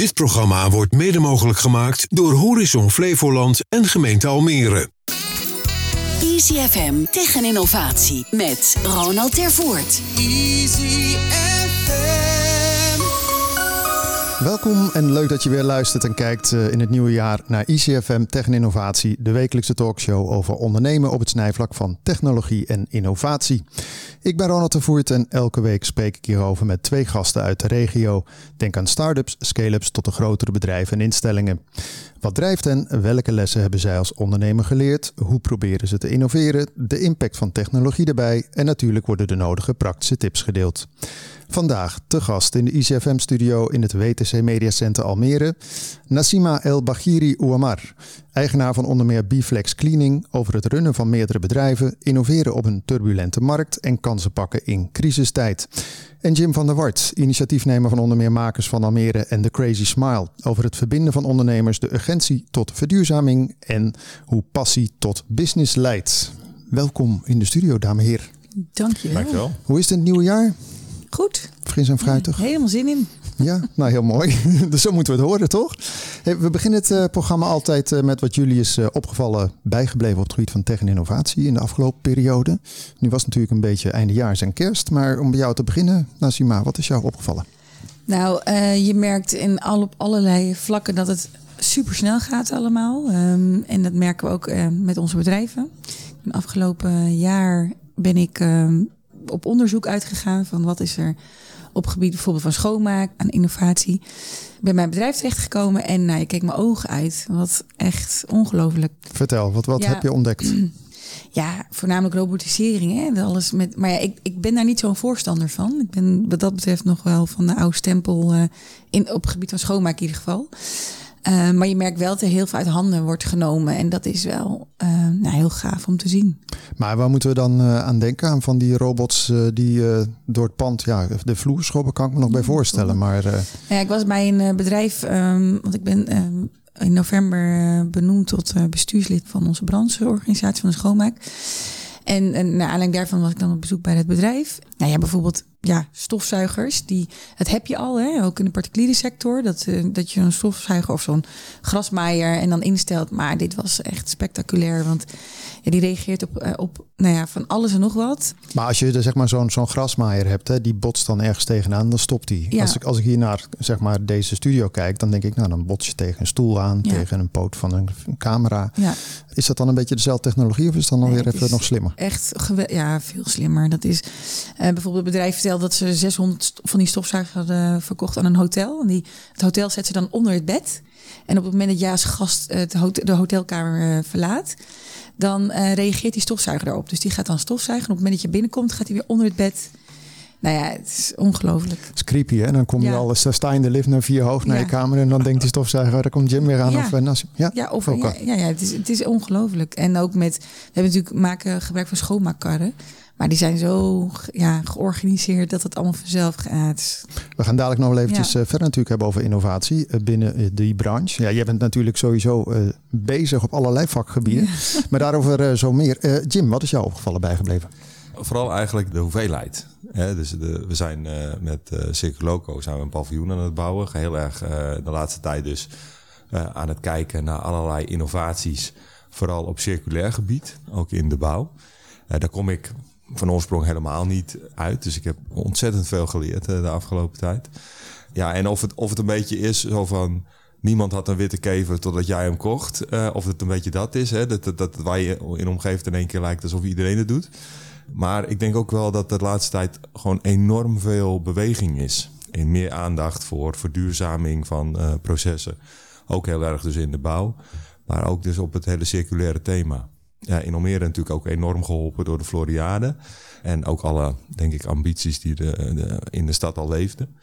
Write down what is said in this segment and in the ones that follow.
Dit programma wordt mede mogelijk gemaakt door Horizon Flevoland en gemeente Almere. Easy FM tegen innovatie met Ronald Tervoort. Easy FM. Welkom en leuk dat je weer luistert en kijkt eh, in het nieuwe jaar naar ICFM Tech en Innovatie, de wekelijkse talkshow over ondernemen op het snijvlak van technologie en innovatie. Ik ben Ronald de Voert en elke week spreek ik hierover met twee gasten uit de regio. Denk aan start-ups, scale-ups tot de grotere bedrijven en instellingen. Wat drijft hen? Welke lessen hebben zij als ondernemer geleerd? Hoe proberen ze te innoveren? De impact van technologie erbij en natuurlijk worden de nodige praktische tips gedeeld. Vandaag te gast in de ICFM-studio in het WTC Media Center Almere, Nassima El Baghiri Ouamar, eigenaar van onder meer Biflex Cleaning, over het runnen van meerdere bedrijven, innoveren op een turbulente markt en kansen pakken in crisistijd. En Jim van der Wart, initiatiefnemer van onder meer Makers van Almere en The Crazy Smile, over het verbinden van ondernemers, de urgentie tot verduurzaming en hoe passie tot business leidt. Welkom in de studio, dames en heren. Dankjewel. Dankjewel. Hoe is het in het nieuwe jaar? Goed. Fris en fruitig? Helemaal zin in. Ja, nou heel mooi. dus zo moeten we het horen, toch? Hey, we beginnen het uh, programma altijd uh, met wat jullie is uh, opgevallen bijgebleven op het gebied van tech en innovatie in de afgelopen periode. Nu was het natuurlijk een beetje eindejaars en kerst, maar om bij jou te beginnen, Nasima, wat is jou opgevallen? Nou, je merkt in al, op allerlei vlakken dat het super snel gaat allemaal. Um, en dat merken we ook met onze bedrijven. In afgelopen jaar ben ik um, op onderzoek uitgegaan van wat is er op gebied bijvoorbeeld van schoonmaak en innovatie. Ik ben mijn bedrijf terechtgekomen en nou, je keek mijn ogen uit. Wat echt ongelooflijk. Vertel, wat, wat ja, heb je ontdekt? Ja, voornamelijk robotisering. Hè? Alles met, maar ja, ik, ik ben daar niet zo'n voorstander van. Ik ben wat dat betreft nog wel van de oude stempel uh, in, op het gebied van schoonmaak in ieder geval. Uh, maar je merkt wel dat er heel veel uit handen wordt genomen. En dat is wel uh, nou, heel gaaf om te zien. Maar waar moeten we dan uh, aan denken? Aan van die robots die door het pand, ja, de vloer schobben, kan ik me nog bij voorstellen. Maar, ja, ik was bij een bedrijf, um, want ik ben um, in november benoemd tot bestuurslid van onze brancheorganisatie van de schoonmaak. En, en naar aanleiding daarvan was ik dan op bezoek bij het bedrijf. Nou ja, bijvoorbeeld ja, stofzuigers. Die, dat heb je al, hè? ook in de particuliere sector. Dat, uh, dat je een stofzuiger of zo'n grasmaaier en dan instelt. Maar dit was echt spectaculair. Want ja, die reageert op, uh, op nou ja, van alles en nog wat. Maar als je er, zeg maar zo'n zo'n grasmaaier hebt, hè, die botst dan ergens tegenaan, dan stopt die. Ja. Als, ik, als ik hier naar zeg maar, deze studio kijk, dan denk ik, nou dan bots je tegen een stoel aan, ja. tegen een poot van een, een camera. Ja. Is dat dan een beetje dezelfde technologie of is het dan alweer nee, even nog slimmer? Echt ja, veel slimmer. Dat is uh, bijvoorbeeld het bedrijf vertelde dat ze 600 van die stofzuigers hadden verkocht aan een hotel. En die, het hotel zet ze dan onder het bed. En op het moment dat je als gast het hotel, de hotelkamer uh, verlaat, dan uh, reageert die stofzuiger daarop. Dus die gaat dan stofzuigen. En op het moment dat je binnenkomt, gaat hij weer onder het bed. Nou ja, het is ongelooflijk. Het is creepy, hè? Dan kom je ja. al, sta je in de lift naar vier hoog naar ja. je kamer en dan denkt die stofzuiger, daar komt Jim weer aan. Ja. Of, uh, ja, ja, of, ja, ja, ja, het is, het is ongelooflijk. En ook met, we hebben natuurlijk maken gebruik van schoonmaakkarren. Maar die zijn zo ja, georganiseerd dat het allemaal vanzelf gaat. We gaan dadelijk nog wel eventjes ja. uh, verder natuurlijk hebben over innovatie uh, binnen uh, die branche. Ja, jij bent natuurlijk sowieso bezig op allerlei vakgebieden. Ja. Maar daarover zo meer. Jim, wat is jou opgevallen bijgebleven? Vooral eigenlijk de hoeveelheid. Hè, dus de, we zijn met uh, Circuloco zijn we een paviljoen aan het bouwen. Heel erg de laatste tijd dus aan het kijken naar allerlei innovaties. Vooral op circulair gebied, ook in de bouw. daar kom ik van oorsprong helemaal niet uit. Dus ik heb ontzettend veel geleerd uh, de afgelopen tijd. Ja, en of het, of het een beetje is zo van... Niemand had een witte kever totdat jij hem kocht. Uh, of het een beetje dat is. Hè? Dat, dat, waar je in omgeeft in één keer lijkt alsof iedereen het doet. Maar ik denk ook wel dat de laatste tijd gewoon enorm veel beweging is. En meer aandacht voor verduurzaming van uh, processen. Ook heel erg dus in de bouw. Maar ook dus op het hele circulaire thema ja, in Almere natuurlijk ook enorm geholpen door de Floriade. En ook alle, denk ik, ambities die de, in de stad al leefden.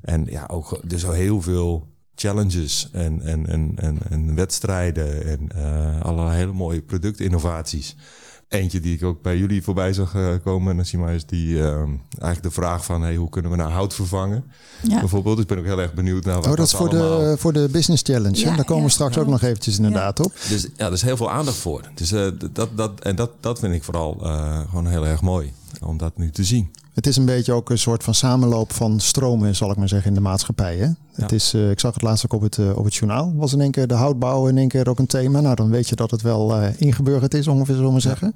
En ja, ook dus al heel veel challenges en, en, en, en, en wedstrijden en uh, allerlei hele mooie productinnovaties. Eentje die ik ook bij jullie voorbij zag uh, komen, Nassima, is die uh, eigenlijk de vraag van hey, hoe kunnen we nou hout vervangen? Ja. Bijvoorbeeld. Dus ik ben ook heel erg benieuwd naar wat Oh, dat is voor de, voor de Business Challenge. Ja, Daar komen ja, we straks ook nog eventjes inderdaad op. Dus ja, er is heel veel aandacht voor. Dus uh, dat, dat, en dat, dat vind ik vooral uh, gewoon heel erg mooi om dat nu te zien. Het is een beetje ook een soort van samenloop van stromen, zal ik maar zeggen, in de maatschappij. Hè? Het is, uh, ik zag het laatst ook op het, uh, op het journaal. Was in één keer de houtbouw in één keer ook een thema. Nou, dan weet je dat het wel uh, ingeburgerd is, ongeveer zullen we zeggen.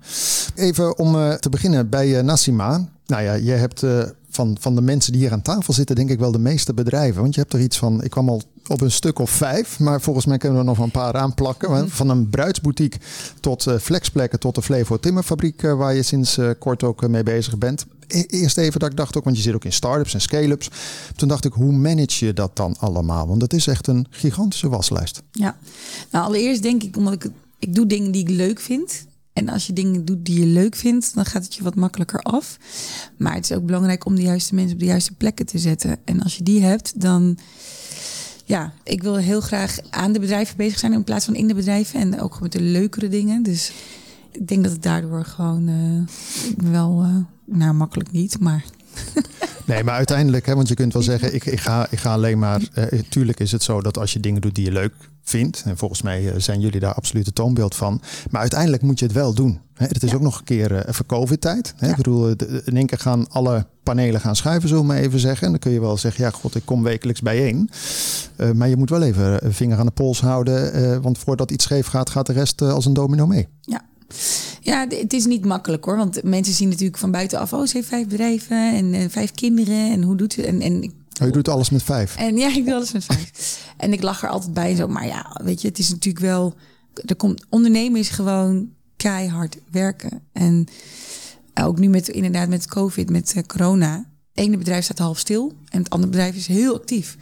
Even om te beginnen bij Nassima. Nou ja, je hebt van, van de mensen die hier aan tafel zitten, denk ik wel de meeste bedrijven. Want je hebt er iets van, ik kwam al op een stuk of vijf, maar volgens mij kunnen we er nog een paar aanplakken. Mm Van een bruidsboutique tot flexplekken, tot de Flevo Timmerfabriek, waar je sinds kort ook mee bezig bent. E eerst even dat ik dacht ook, want je zit ook in start-ups en scale-ups. Toen dacht ik, hoe manage je dat dan allemaal? Want het is echt een gigantische waslijst. Ja, nou allereerst denk ik, omdat ik, ik doe dingen die ik leuk vind. En als je dingen doet die je leuk vindt, dan gaat het je wat makkelijker af. Maar het is ook belangrijk om de juiste mensen op de juiste plekken te zetten. En als je die hebt, dan. Ja, ik wil heel graag aan de bedrijven bezig zijn in plaats van in de bedrijven. En ook met de leukere dingen. Dus ik denk dat het daardoor gewoon uh, wel, uh, nou makkelijk niet, maar Nee, maar uiteindelijk, hè, want je kunt wel zeggen, ik, ik, ga, ik ga alleen maar. Uh, tuurlijk is het zo dat als je dingen doet die je leuk vindt, en volgens mij uh, zijn jullie daar absoluut het toonbeeld van. Maar uiteindelijk moet je het wel doen. Hè. Het is ja. ook nog een keer uh, even COVID-tijd. Ja. Ik bedoel, in één keer gaan alle panelen gaan schuiven, zullen we maar even zeggen. En dan kun je wel zeggen, ja, god, ik kom wekelijks bijeen. maar je moet wel even een vinger aan de pols houden, want voordat iets scheef gaat, gaat de rest als een domino mee. Ja. Ja, het is niet makkelijk hoor. Want mensen zien natuurlijk van buitenaf... oh, ze heeft vijf bedrijven en, en vijf kinderen. En hoe doet ze... En, en Oh, je doet alles met vijf. En ja, ik doe alles met vijf. en ik lach er altijd bij zo. Maar ja, weet je, het is natuurlijk wel. Er komt ondernemen is gewoon keihard werken. En ook nu met inderdaad met COVID, met uh, corona. Het ene bedrijf staat half stil en het andere bedrijf is heel actief.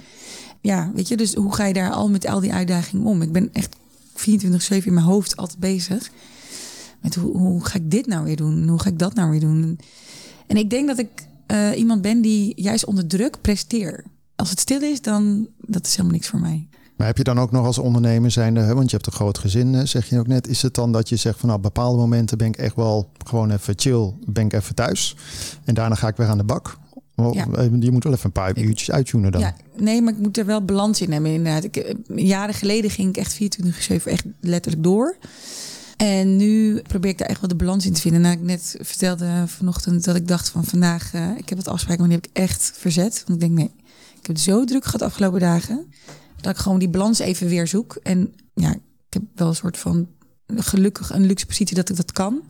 Ja, weet je, dus hoe ga je daar al met al die uitdagingen om? Ik ben echt 24-7 in mijn hoofd altijd bezig. Met hoe, hoe ga ik dit nou weer doen? Hoe ga ik dat nou weer doen? En ik denk dat ik uh, iemand ben die juist onder druk presteer. Als het stil is, dan dat is helemaal niks voor mij. Maar heb je dan ook nog als ondernemer zijnde, want je hebt een groot gezin, zeg je ook net, is het dan dat je zegt van nou, op bepaalde momenten ben ik echt wel gewoon even chill, ben ik even thuis en daarna ga ik weer aan de bak? Ja. Eh, je moet wel even een paar uurtjes uittunen dan. Ja, nee, maar ik moet er wel balans in hebben inderdaad. Ik, eh, jaren geleden ging ik echt 24-7 echt letterlijk door. En nu probeer ik daar echt wel de balans in te vinden. Nou, ik net vertelde vanochtend dat ik dacht van vandaag, uh, ik heb het afspraak, maar die heb ik echt verzet. Want ik denk, nee, ik heb het zo druk gehad de afgelopen dagen, dat ik gewoon die balans even weer zoek. En ja, ik heb wel een soort van gelukkig een luxe positie dat ik dat kan.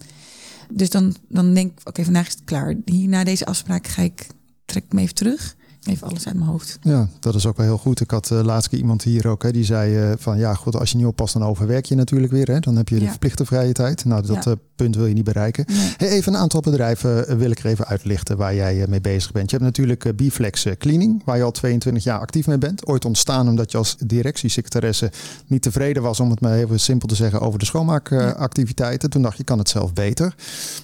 Dus dan, dan denk ik, oké, vandaag is het klaar. Hier na deze afspraak ga ik, trek ik me even terug. Even alles uit mijn hoofd. Ja, dat is ook wel heel goed. Ik had uh, laatst keer iemand hier ook, hè, die zei uh, van ja, goed, als je niet oppast, dan overwerk je natuurlijk weer. Hè. Dan heb je de ja. verplichte vrije tijd. Nou, dat ja. uh, punt wil je niet bereiken. Nee. Hey, even een aantal bedrijven wil ik er even uitlichten waar jij mee bezig bent. Je hebt natuurlijk Biflex Cleaning, waar je al 22 jaar actief mee bent. Ooit ontstaan omdat je als directiesecretaresse niet tevreden was, om het maar even simpel te zeggen, over de schoonmaakactiviteiten. Toen dacht je, kan het zelf beter.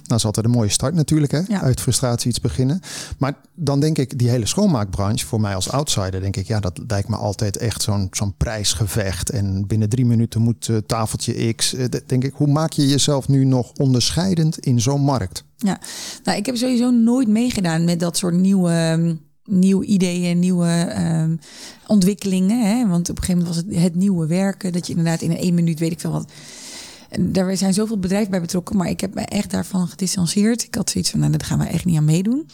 Nou, is altijd een mooie start natuurlijk, hè? uit frustratie iets beginnen. Maar dan denk ik, die hele schoonmaak branche, voor mij als outsider, denk ik, ja, dat lijkt me altijd echt zo'n zo'n prijsgevecht. En binnen drie minuten moet uh, tafeltje X. Uh, denk ik, hoe maak je jezelf nu nog onderscheidend in zo'n markt? Ja, nou, ik heb sowieso nooit meegedaan met dat soort nieuwe. Um nieuwe ideeën, nieuwe um, ontwikkelingen. Hè? Want op een gegeven moment was het het nieuwe werken. Dat je inderdaad in één minuut weet ik veel wat. En daar zijn zoveel bedrijven bij betrokken. Maar ik heb me echt daarvan gedistanceerd. Ik had zoiets van, nou, daar gaan we echt niet aan meedoen.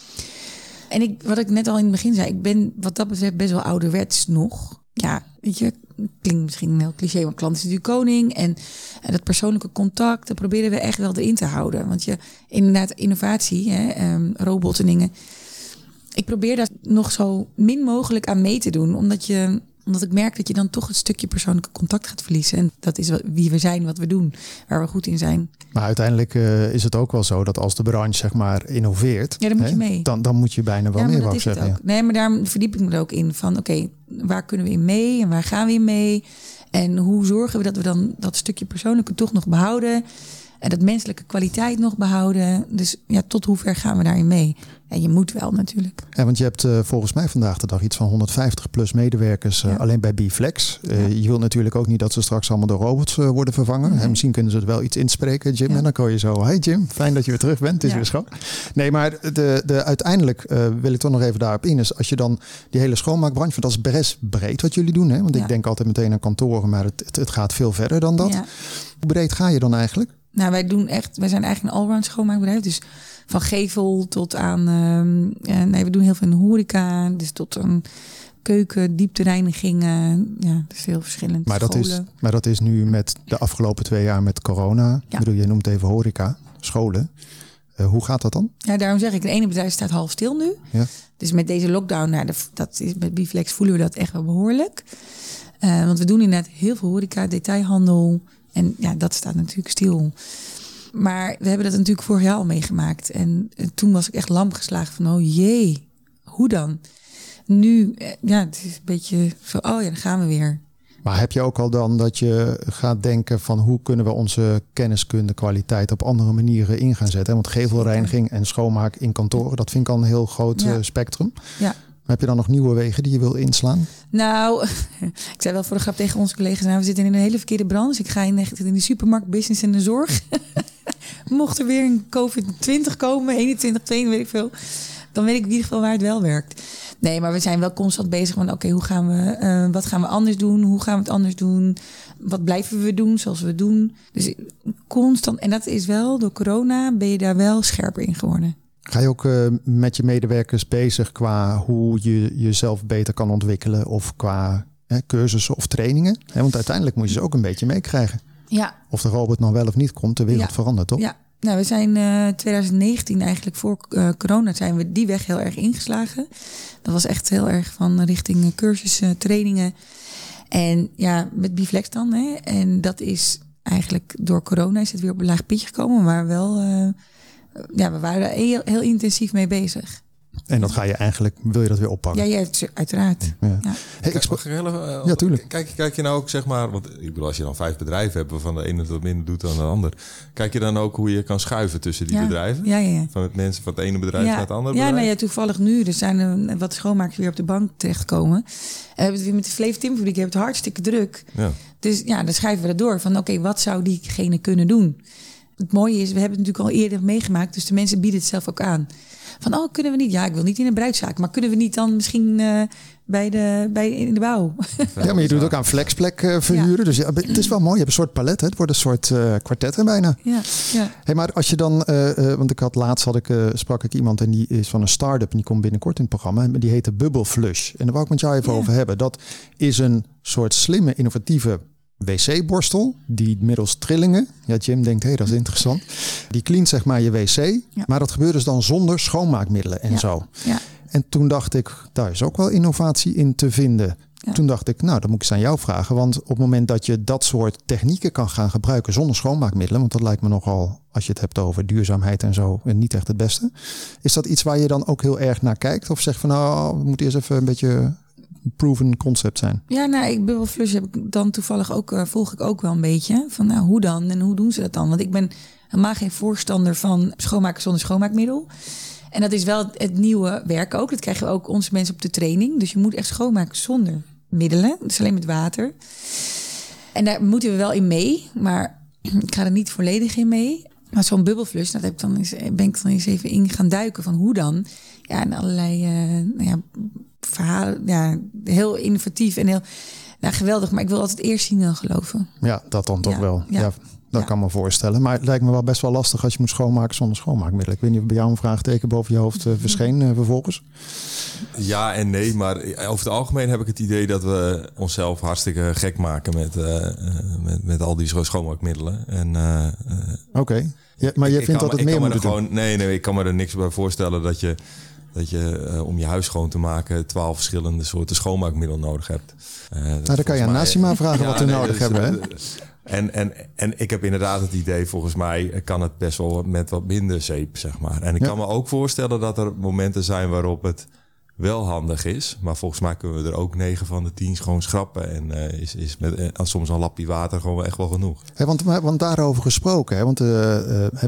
En ik, wat ik net al in het begin zei, ik ben wat dat betreft best wel ouderwets nog. Ja, weet je, klinkt misschien een heel cliché, want klant is natuurlijk koning. En, en dat persoonlijke contact, dat proberen we echt wel erin te houden. Want je, inderdaad, innovatie, hè, um, robots en dingen. Ik probeer daar nog zo min mogelijk aan mee te doen, omdat je omdat ik merk dat je dan toch een stukje persoonlijke contact gaat verliezen. En dat is wie we zijn, wat we doen, waar we goed in zijn. Maar uiteindelijk uh, is het ook wel zo dat als de branche zeg maar innoveert, ja, dan moet je mee. Dan, dan moet je bijna wel ja, meer wat zeggen. Ook. Nee, maar daar verdiep ik me er ook in van oké, okay, waar kunnen we in mee en waar gaan we in mee? En hoe zorgen we dat we dan dat stukje persoonlijke toch nog behouden? En dat menselijke kwaliteit nog behouden. Dus ja, tot hoever gaan we daarin mee? Ja, je moet wel natuurlijk. Ja, want je hebt uh, volgens mij vandaag de dag iets van 150 plus medewerkers uh, ja. alleen bij Bflex. Uh, ja. Je wilt natuurlijk ook niet dat ze straks allemaal door robots worden vervangen. Nee. En misschien kunnen ze het wel iets inspreken, Jim. En dan kan je zo, hey Jim, fijn dat je weer terug bent. Het is weer schoon. Nee, maar de, de, uiteindelijk wil ik toch nog even daarop in. Is als je dan die hele schoonmaakbranche, want dat is best breed wat jullie doen. Hè? Want ik denk altijd meteen aan kantoren, maar het, het, het gaat veel verder dan dat. Hoe breed ga je dan eigenlijk? Nou, wij doen echt, wij zijn eigenlijk een allround schoonmaakbedrijf. Dus van gevel tot aan. ehm, eh, nee, we doen heel veel in de horeca. Dus tot een keuken, dieptereiniging. eh, ja, is heel verschillend. Maar dat, is, maar dat is nu met de afgelopen twee jaar met corona. Ik Ja. bedoel, je noemt even horeca, scholen. Eh, hoe gaat dat dan? Ja, daarom zeg ik, de ene bedrijf staat half stil nu. Ja. Dus met deze lockdown, nou, dat, dat is, met Biflex voelen we dat echt wel behoorlijk. Eh, want we doen inderdaad heel veel horeca, detailhandel. En ja, dat staat natuurlijk stil. Maar we hebben dat natuurlijk vorig jaar al meegemaakt. En eh, toen was ik echt lam geslagen van, oh jee, hoe dan? Nu, eh, ja, het is een beetje zo, oh ja, dan gaan we weer. Maar heb je ook al dan dat je gaat denken van hoe kunnen we onze kenniskunde kwaliteit op andere manieren in gaan zetten? Want gevelreiniging en schoonmaak in kantoren, dat vind ik al een heel groot Ja. eh, spectrum. Ja. Heb je dan nog nieuwe wegen die je wil inslaan? Nou, ik zei wel voor de grap tegen onze collega's, nou, we zitten in een hele verkeerde branche. Ik ga in, in die supermarkt, business en de zorg. Mocht er weer een COVID-20 komen, 21, 22, weet ik veel. Dan weet ik in ieder geval waar het wel werkt. Nee, maar we zijn wel constant bezig van, oké, hoe gaan we, eh, wat gaan we anders doen? Hoe gaan we het anders doen? Wat blijven we doen zoals we doen? Dus constant, en dat is wel, door corona ben je daar wel scherper in geworden. Ga je ook eh, met je medewerkers bezig qua hoe je jezelf beter kan ontwikkelen of qua hè, cursussen of trainingen? Hè, want uiteindelijk moet je ze ook een beetje meekrijgen. Ja, Of de robot nou wel of niet komt, de wereld Ja. verandert toch? Ja, nou, we zijn eh 2019 eigenlijk voor eh, corona zijn we die weg heel erg ingeslagen. Dat was echt heel erg van richting cursussen, trainingen. En ja, met Biflex dan. Hè. En dat is eigenlijk door corona is het weer op een laag pitje gekomen. Maar wel, ja, we waren er heel, heel intensief mee bezig. En dat ga je eigenlijk, wil je dat weer oppakken? Ja, ja uiteraard. Ja. Ja. Hey, ik heel even, eh, Ja, tuurlijk. Kijk, kijk je nou ook, zeg maar, want ik bedoel, als je dan vijf bedrijven hebt, waarvan de ene wat minder doet dan de ander, kijk je dan ook hoe je kan schuiven tussen die Ja. bedrijven? Ja, ja, ja. Van het mensen van het ene bedrijf ja, naar het andere ja, bedrijf? nou ja, toevallig nu. Er zijn er wat schoonmakers weer op de bank terechtgekomen. En we hebben het weer met de Flevo Timfabriek hebben het hartstikke druk. Ja. Dus ja, dan schrijven we dat door. Van oké, wat zou diegene kunnen doen? Het mooie is, we hebben het natuurlijk al eerder meegemaakt. Dus de mensen bieden het zelf ook aan. Van, oh, kunnen we niet? Ja, ik wil niet in een bruidzaak. Maar kunnen we niet dan misschien eh, bij de, bij, in de bouw? ja, maar je doet ook aan flexplek eh, verhuren. Dus ja, het is wel mooi. Je hebt een soort palet. Hè? Het wordt een soort eh kwartet bijna. ja, ja. Hey, maar als je dan, want ik had laatst had ik, sprak ik iemand en die is van een start-up en die komt binnenkort in het programma. En die heette Bubble Flush. En daar wou ik met jou even Ja. over hebben. Dat is een soort slimme, innovatieve wc-borstel die middels trillingen, ja Jim denkt, hé, dat is interessant. Die cleant zeg maar je wc, maar dat gebeurt dus dan zonder schoonmaakmiddelen en Ja. zo. ja. En toen dacht ik, daar is ook wel innovatie in te vinden. Toen dacht ik, nou, dan moet ik eens aan jou vragen. Want op het moment dat je dat soort technieken kan gaan gebruiken zonder schoonmaakmiddelen, want dat lijkt me nogal, als je het hebt over duurzaamheid en zo, niet echt het beste. Is dat iets waar je dan ook heel erg naar kijkt? Of zeg van, nou, we moeten eerst even een beetje proven concept zijn? Ja, nou, ik Bubble Flush heb ik dan toevallig ook, eh, volg ik ook wel een beetje. Van nou, hoe dan en hoe doen ze dat dan? Want ik ben helemaal geen voorstander van schoonmaken zonder schoonmaakmiddel. En dat is wel het nieuwe werk ook. Dat krijgen we ook onze mensen op de training. Dus je moet echt schoonmaken zonder middelen. Dus alleen met water. En daar moeten we wel in mee. Maar ik ga er niet volledig in mee. Maar zo'n bubbelflush, dat heb ik dan eens, ben ik dan eens even in gaan duiken van hoe dan. Ja, en allerlei eh, nou ja, verhalen. Ja, heel innovatief en heel nou, geweldig. Maar ik wil altijd eerst zien dan geloven. Ja, dat dan toch Ja, wel. Ja, ja. dat Ja. kan me voorstellen. Maar het lijkt me wel best wel lastig als je moet schoonmaken zonder schoonmaakmiddelen. Ik weet niet of bij jou een vraagteken boven je hoofd eh, verscheen eh, vervolgens. Ja en nee, maar over het algemeen heb ik het idee dat we onszelf hartstikke gek maken met, eh, eh, met, met al die scho- schoonmaakmiddelen. En, eh, eh, Oké. Ja, maar ik vindt dat het meer moet doen? gewoon, Nee, nee, ik kan me er niks bij voorstellen dat je, dat je eh, om je huis schoon te maken twaalf verschillende soorten schoonmaakmiddel nodig hebt. Eh, Nou, dan kan je aan Nassima vragen wat we nee, nodig is- hebben. Hè? En, en, en ik heb inderdaad het idee, volgens mij kan het best wel met wat minder zeep, zeg maar. En ik Ja. kan me ook voorstellen dat er momenten zijn waarop het wel handig is. Maar volgens mij kunnen we er ook 9 van de 10 gewoon schrappen. En eh, is, is met eh, soms een lapje water gewoon echt wel genoeg. Hè, want, want daarover gesproken, hè, want eh,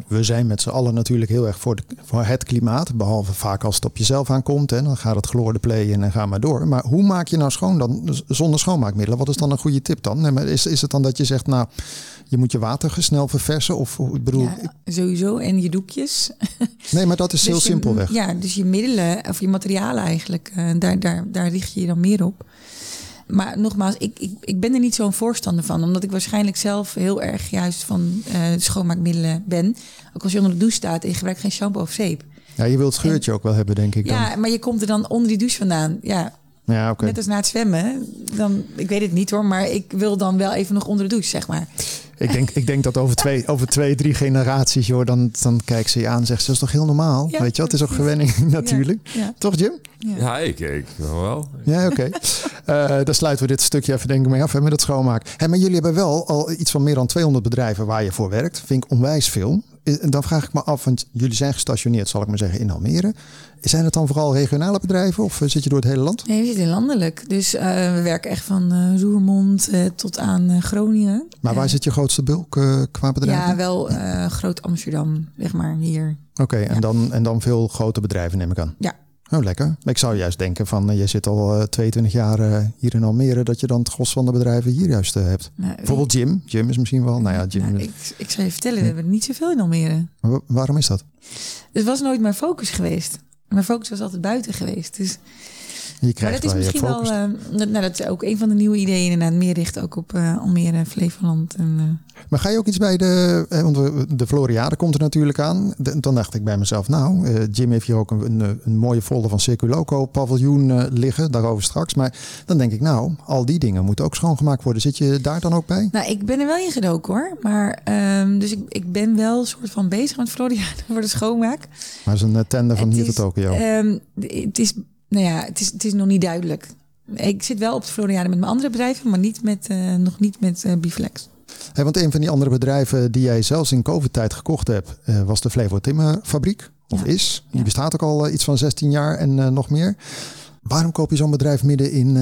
we zijn met z'n allen natuurlijk heel erg voor, de, voor het klimaat. Behalve vaak als het op jezelf aankomt. Hè, dan gaat het gloorde play en ga maar door. Maar hoe maak je nou schoon dan zonder schoonmaakmiddelen? Wat is dan een goede tip dan? Nee, maar is, is het dan dat je zegt, nou, je moet je water snel verversen? Of ik bedoel, Ja, sowieso. En je doekjes. nee, maar dat is heel Dus je- simpelweg. Ja, dus je middelen of je materialen eigenlijk, eh, daar, daar, daar richt je je dan meer op. maar nogmaals, ik, ik, ik ben er niet zo'n voorstander van. Omdat ik waarschijnlijk zelf heel erg juist van eh, schoonmaakmiddelen ben. Ook als je onder de douche staat en je gebruikt geen shampoo of zeep. Ja, je wilt het scheurtje ook wel hebben, denk ik dan. Ja, maar je komt er dan onder die douche vandaan. Ja, Ja, oké. net als na het zwemmen. Dan, ik weet het niet hoor, maar ik wil dan wel even nog onder de douche, zeg maar. Ik denk, ik denk dat over twee, over twee, drie generaties, joh, dan, dan kijkt ze je aan en zegt ze, dat is toch heel normaal? Ja, Weet je het is ook gewenning natuurlijk. Ja. Toch, Jim? Ja, ik, ik wel. Ja, oké. Eh dan sluiten we dit stukje even denk ik mee af hè, met het schoonmaken. Hey, maar jullie hebben wel al iets van meer dan 200 bedrijven waar je voor werkt. Vind ik onwijs veel. Dan vraag ik me af, want jullie zijn gestationeerd, zal ik maar zeggen, in Almere. Zijn het dan vooral regionale bedrijven of eh, zit je door het hele land? Nee, we zitten landelijk. Dus eh, we werken echt van eh, Roermond tot aan Groningen. Maar waar zit je grootste bulk qua bedrijven? Ja, wel Groot Amsterdam, zeg maar, hier. Oké, en, dan, en dan veel grote bedrijven neem ik aan. Ja. Oh, lekker. Ik zou juist denken van, eh, je zit al eh, 22 jaar eh, hier in Almere, dat je dan het gros van de bedrijven hier juist eh, hebt. Nou, Bijvoorbeeld Jim. Jim is misschien wel, nou ja, Jim. nou, ik, ik zou je vertellen, we hebben niet zoveel in Almere. Maar waarom is dat? Het was nooit mijn focus geweest. Mijn focus was altijd buiten geweest. Dus, Je maar krijgt dat is misschien wel, eh, dat- nou, dat is ook een van de nieuwe ideeën. Inderdaad, meer richten ook op eh, Almere, Flevoland. En, eh, Maar ga je ook iets bij de, want de Floriade komt er natuurlijk aan. De- dan dacht ik bij mezelf, nou, Jim heeft hier ook een, een, een mooie folder van Circuloco paviljoen liggen, daarover straks. Maar dan denk ik, nou, al die dingen moeten ook schoongemaakt worden. Zit je daar dan ook bij? Nou, ik ben er wel in gedoken hoor. Maar, ehm, dus ik, ik ben wel soort van bezig met Florida voor de schoonmaak. Maar het is een tender van Het hier is, tot Tokio. ehm, het, is, nou ja, het, is, het is nog niet duidelijk. Ik zit wel op de Floriade met mijn andere bedrijven, maar niet met, eh, nog niet met eh Biflex. Hey, want een van die andere bedrijven die jij zelfs in COVID-tijd gekocht hebt, eh, was de Flevo Timmerfabriek. Of Ja. is. Die Ja. bestaat ook al iets van 16 jaar en nog meer. Waarom koop je zo'n bedrijf midden in,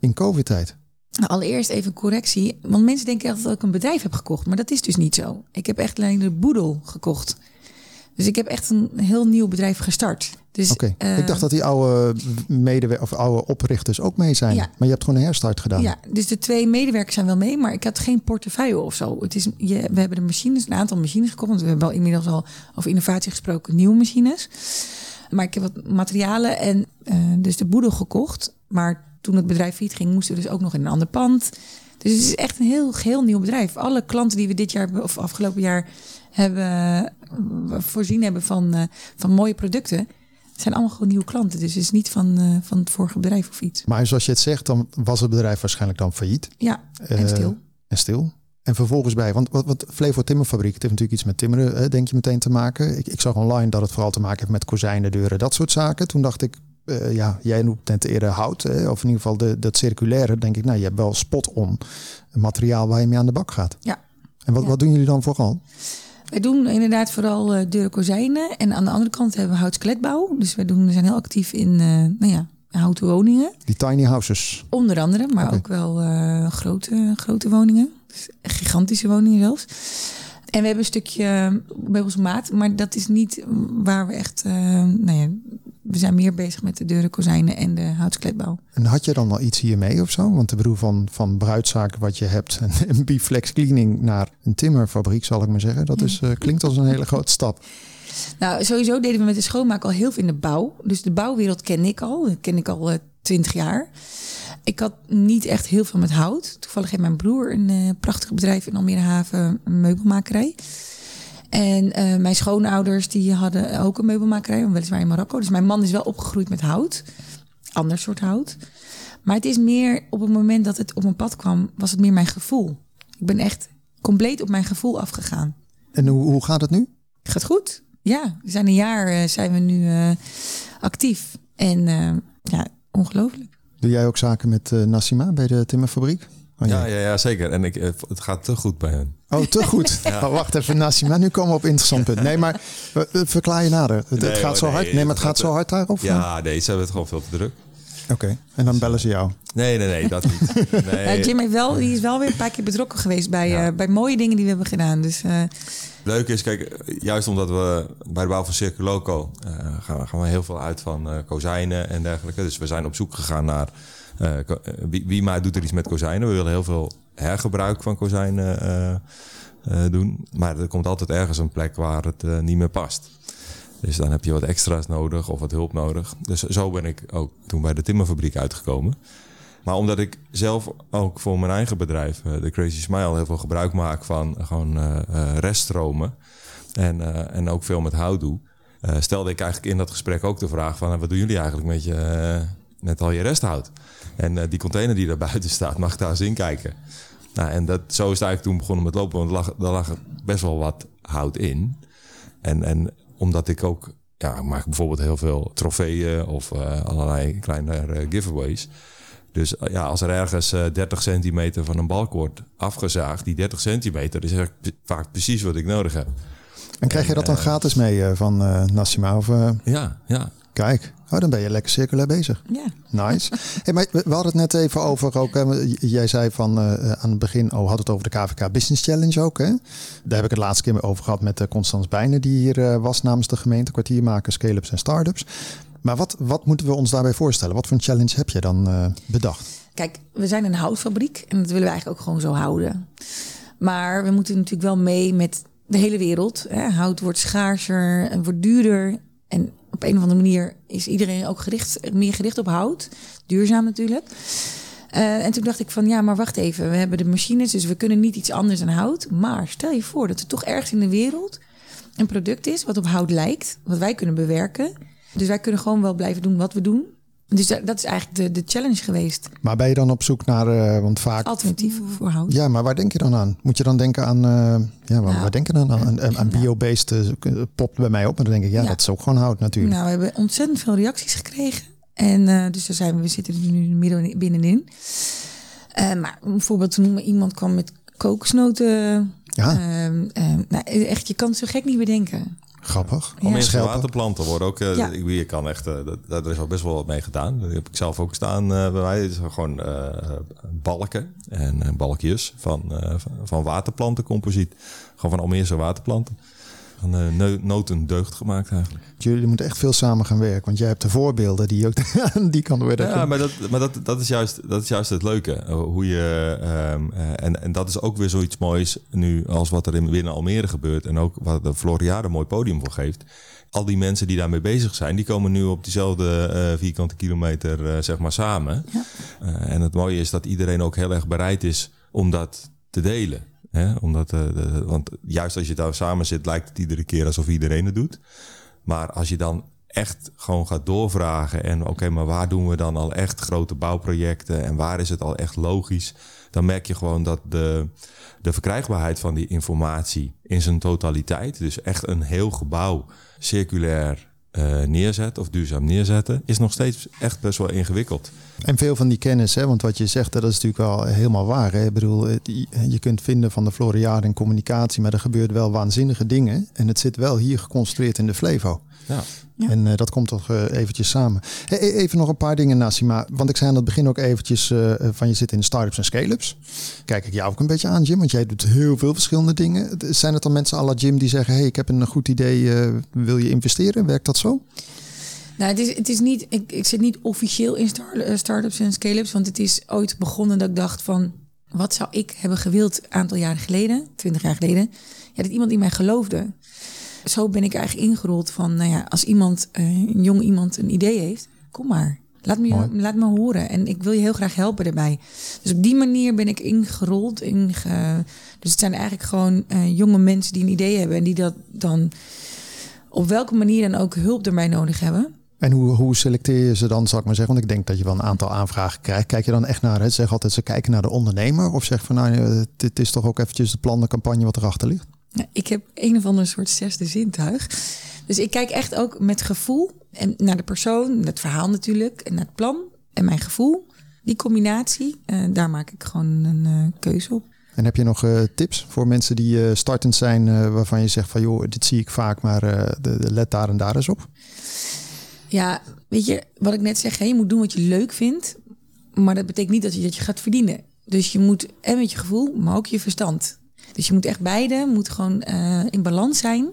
in COVID-tijd? Nou, allereerst even correctie. Want mensen denken echt dat ik een bedrijf heb gekocht. Maar dat is dus niet zo. Ik heb echt alleen de boedel gekocht. Dus ik heb echt een heel nieuw bedrijf gestart. Dus, Oké, ik dacht dat die oude medewer of oude oprichters ook mee zijn. Ja. Maar je hebt gewoon een herstart gedaan. Ja, dus de twee medewerkers zijn wel mee, maar ik had geen portefeuille of zo. Het is, je, we hebben de machines, een aantal machines gekocht. Want we hebben al inmiddels al over innovatie gesproken, nieuwe machines. Maar ik heb wat materialen en eh, dus de boedel gekocht. Maar toen het bedrijf failliet ging, moesten we dus ook nog in een ander pand. Dus het is echt een heel geheel nieuw bedrijf. Alle klanten die we dit jaar of afgelopen jaar hebben voorzien hebben van, eh, van mooie producten, zijn allemaal gewoon nieuwe klanten. Dus het is niet van, eh, van het vorige bedrijf of iets. Maar zoals je het zegt, dan was het bedrijf waarschijnlijk dan failliet. Ja, en Eh, stil. En stil. En vervolgens bij, want wat, wat Flevo Timmerfabriek, het heeft natuurlijk iets met timmeren, denk je meteen te maken. Ik, ik zag online dat het vooral te maken heeft met kozijnen, deuren, dat soort zaken. Toen dacht ik, ja, jij noemt net eerder hout, hè, of in ieder geval de, dat circulaire. Denk ik, nou, je hebt wel spot on materiaal waar je mee aan de bak gaat. Ja. En wat, Ja. wat doen jullie dan vooral? Wij doen inderdaad vooral eh deuren, kozijnen. En aan de andere kant hebben we houtskeletbouw. Dus we, doen, we zijn heel actief in eh, nou ja, houten woningen. Die tiny houses. Onder andere, maar ook wel eh, grote, grote woningen. Dus gigantische woningen zelfs. En we hebben een stukje meubelsmaat. Maar dat is niet waar we echt... nou ja, we zijn meer bezig met de deuren, kozijnen en de houtskleedbouw. En had je dan al iets hiermee of zo? Want de bedoel van, van bruidzaken wat je hebt, een, biflex cleaning naar een timmerfabriek, zal ik maar zeggen. Dat is, eh, klinkt als een hele grote stap. Nou, sowieso deden we met de schoonmaak al heel veel in de bouw. Dus de bouwwereld ken ik al. Dat ken ik al twintig jaar. Ik had niet echt heel veel met hout. Toevallig heeft mijn broer een eh, prachtig bedrijf in Almere Haven, een meubelmakerij. En eh, mijn schoonouders die hadden ook een meubelmakerij, weliswaar in Marokko. Dus mijn man is wel opgegroeid met hout. Ander soort hout. Maar het is meer op het moment dat het op mijn pad kwam, was het meer mijn gevoel. Ik ben echt compleet op mijn gevoel afgegaan. En hoe, hoe gaat het nu? Gaat goed. Ja, we zijn een jaar eh, zijn we nu eh, actief. En eh, ja, ongelooflijk. Doe jij ook zaken met eh, Nassima bij de timmerfabriek? Oh, Ja, ja, ja, zeker. En ik, het gaat te goed bij hen. Oh, te goed. Oh, wacht even, Nassima. Nu komen we op een interessant punt. Nee, maar verklaar je nader. Het, Nee, gaat zo nee, hard. Nee, maar het gaat zo hard daar? Of? Ja, nee, ze hebben het gewoon veel te druk. Oké. En dan bellen ze jou. Nee, nee, nee, dat niet. Nee. Jim heeft wel, die is wel weer een paar keer betrokken geweest bij, Ja. eh, bij mooie dingen die we hebben gedaan. Dus eh, Leuk is, kijk, juist omdat we bij de bouw van Circuloco eh gaan, we- gaan we heel veel uit van eh kozijnen en dergelijke. Dus we zijn op zoek gegaan naar wie, wie maar doet er iets met kozijnen. We willen heel veel hergebruik van kozijnen eh, eh, doen. Maar er komt altijd ergens een plek waar het eh, niet meer past. Dus dan heb je wat extra's nodig of wat hulp nodig. Dus zo ben ik ook toen bij de timmerfabriek uitgekomen. Maar omdat ik zelf ook voor mijn eigen bedrijf, eh, de Crazy Smile, heel veel gebruik maak van gewoon eh, eh, reststromen. En, eh, en ook veel met hout doe. eh, stelde ik eigenlijk in dat gesprek ook de vraag van... wat doen jullie eigenlijk met, je, eh, met al je resthout? En eh, die container die daar buiten staat, mag ik daar eens in kijken? Nou, en dat, zo is het eigenlijk toen begonnen met lopen. Want er lag, er lag best wel wat hout in. En, en omdat ik ook... Ja, ik maak bijvoorbeeld heel veel trofeeën of eh, allerlei kleine eh, giveaways. Dus ja, als er ergens eh, 30 centimeter van een balk wordt afgezaagd... die 30 centimeter is vaak precies wat ik nodig heb. En krijg je dat dan gratis mee van eh, Nassima? Of, Ja, ja. kijk, oh, dan ben je lekker circulair bezig. Ja. Nice. Hey, maar we we hadden het net even over ook. Hè, jij zei van eh, aan het begin, oh, had het over de KVK Business Challenge ook. Hè? Daar heb ik het laatste keer over gehad met uh, Constans Bijnen, die hier eh, was namens de gemeente, kwartiermakers, scale-ups en start-ups. Maar wat, wat moeten we ons daarbij voorstellen? Wat voor een challenge heb je dan eh, bedacht? Kijk, we zijn een houtfabriek en dat willen we eigenlijk ook gewoon zo houden. Maar we moeten natuurlijk wel mee met de hele wereld. Hè. Hout wordt schaarser en wordt duurder. En op een of andere manier is iedereen ook gericht, meer gericht op hout. Duurzaam natuurlijk. Eh, en toen dacht ik van ja, maar wacht even. We hebben de machines, dus we kunnen niet iets anders dan hout. Maar stel je voor dat er toch ergens in de wereld een product is wat op hout lijkt. Wat wij kunnen bewerken. Dus wij kunnen gewoon wel blijven doen wat we doen. Dus da- dat is eigenlijk de, de challenge geweest. Maar ben je dan op zoek naar, eh, want vaak... Alternatieven voor hout. Ja, maar waar denk je dan aan? Moet je dan denken aan, eh, ja, waar, Nou, waar denk je dan aan? Aan, aan nou. bio-based eh, popt bij mij op. En dan denk ik, ja, Ja. dat is ook gewoon hout natuurlijk. Nou, we hebben ontzettend veel reacties gekregen. En eh, dus daar zijn we, we zitten er nu midden binnenin. Eh, maar om een voorbeeld te noemen, iemand kwam met kokosnoten. ja, Ehm, ehm, nou, echt, je kan het zo gek niet bedenken. Grappig. Schelpen. waterplanten worden ook. eh, Ja. ik, je kan echt. dat, dat- er is al best wel wat mee gedaan. Dat heb ik zelf ook staan eh, bij mij. Het is gewoon eh, balken en balkjes van, eh, van, van waterplantencomposiet. Gewoon van Almeerse waterplanten. Van eh, neu- noten deugd gemaakt eigenlijk. Jullie moeten echt veel samen gaan werken. Want jij hebt de voorbeelden die ook aan die kant worden. Ja, maar, dat, maar dat, dat, is juist, dat is juist het leuke. Eh, Hoe je, ehm, eh, en, en dat is ook weer zoiets moois nu als wat er in binnen Almere gebeurt. En ook wat de Floriade een mooi podium voor geeft. Al die mensen die daarmee bezig zijn, die komen nu op diezelfde eh, vierkante kilometer eh, zeg maar samen. Ja. Eh, en het mooie is dat iedereen ook heel erg bereid is om dat te delen. Hè? Omdat, eh, want juist als je daar samen zit, lijkt het iedere keer alsof iedereen het doet. Maar als je dan echt gewoon gaat doorvragen en oké, maar waar doen we dan al echt grote bouwprojecten en waar is het al echt logisch, dan merk je gewoon dat de, de verkrijgbaarheid van die informatie in zijn totaliteit, dus echt een heel gebouw circulair eh, neerzetten of duurzaam neerzetten, is nog steeds echt best wel ingewikkeld. En veel van die kennis, hè, want wat je zegt, dat is natuurlijk wel helemaal waar. Hè? Ik bedoel, je kunt vinden van de Floriade en communicatie, maar er gebeurt wel waanzinnige dingen. En het zit wel hier geconcentreerd in de Flevo. Ja. Ja. En eh, dat komt toch eh, eventjes samen. Hey, e- even nog een paar dingen, Nassima. Want ik zei aan het begin ook eventjes eh, van je zit in de startups en scale-ups. Kijk ik jou ook een beetje aan, Jim, want jij doet heel veel verschillende dingen. Zijn het dan mensen à la Jim die zeggen, hey, ik heb een goed idee, wil je investeren? Werkt dat zo? Nou, het is, het is niet, ik, ik zit niet officieel in star, eh, start-ups en scale-ups. Want het is ooit begonnen dat ik dacht van... wat zou ik hebben gewild een aantal jaren geleden, twintig jaar geleden... Ja, dat iemand in mij geloofde. Zo ben ik eigenlijk ingerold van... nou ja, als iemand, eh, een jong iemand een idee heeft... kom maar, laat me, Mooi. laat me horen. En ik wil je heel graag helpen daarbij. Dus op die manier ben ik ingerold. Inge, dus het zijn eigenlijk gewoon eh, jonge mensen die een idee hebben... en die dat dan op welke manier dan ook hulp erbij nodig hebben... En hoe, hoe selecteer je ze dan, zal ik maar zeggen? Want ik denk dat je wel een aantal aanvragen krijgt. Kijk je dan echt naar, het zeg altijd, ze kijken naar de ondernemer? Of zeg van, nou, eh, dit is toch ook eventjes de plan, de campagne wat erachter ligt? Ja, ik heb een of ander soort zesde zintuig. Dus ik kijk echt ook met gevoel en naar de persoon, het verhaal natuurlijk, en naar het plan en mijn gevoel. Die combinatie, eh, daar maak ik gewoon een eh, keuze op. En heb je nog eh, tips voor mensen die startend zijn, waarvan je zegt van, joh, dit zie ik vaak, maar de, de let daar en daar eens op? Ja, weet je, wat ik net zeg, hè, je moet doen wat je leuk vindt. Maar dat betekent niet dat je, dat je gaat verdienen. Dus je moet en met je gevoel, maar ook je verstand. Dus je moet echt beide, moet gewoon eh, in balans zijn.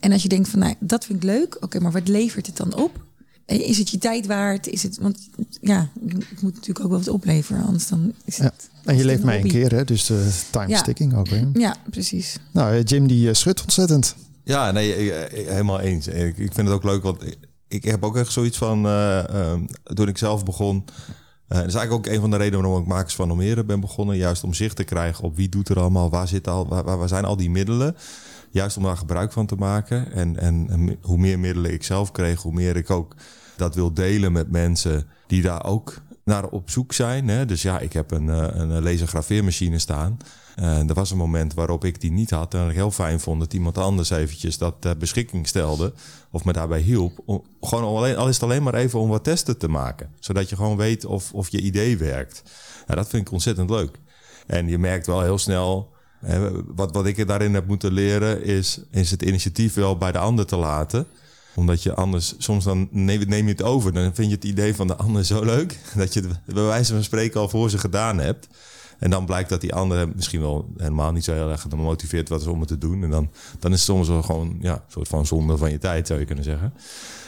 En als je denkt van, nou, dat vind ik leuk. Oké, maar wat levert het dan op? Eh, Is het je tijd waard? Is het, want ja, het moet natuurlijk ook wel wat opleveren. Anders dan is Ja. het... En je leeft een maar één keer, hè? dus de time Ja. sticking ook weer. Ja, precies. Nou, eh, Jim die eh, schudt ontzettend. Ja, nee, ik- ik- helemaal eens. Ik, ik vind het ook leuk, want ik, ik heb ook echt zoiets van... eh, ehm, toen ik zelf begon, Uh, dat is eigenlijk ook een van de redenen waarom ik Makers van Almere ben begonnen. Juist om zicht te krijgen op wie doet er allemaal, waar, zit al, waar, waar zijn al die middelen. Juist om daar gebruik van te maken. En, en, en, hoe meer middelen ik zelf kreeg, hoe meer ik ook dat wil delen met mensen die daar ook naar op zoek zijn. Hè. Dus ja, ik heb een, een lasergraveermachine staan. Uh, er was een moment waarop ik die niet had. En ik heel fijn vond dat iemand anders eventjes dat beschikking stelde. Of me daarbij hielp. Gewoon alleen, al is het alleen maar even om wat testen te maken. Zodat je gewoon weet of, of je idee werkt. Dat vind ik ontzettend leuk. En je merkt wel heel snel. Hè, wat, wat ik daarin heb moeten leren is, is het initiatief wel bij de ander te laten omdat je anders, soms dan neem, neem je het over. Dan vind je het idee van de ander zo leuk. Dat je het bij wijze van spreken al voor ze gedaan hebt. En dan blijkt dat die andere misschien wel helemaal niet zo heel erg gemotiveerd was om het te doen. En dan, dan is het soms wel gewoon ja, een soort van zonde van je tijd, zou je kunnen zeggen.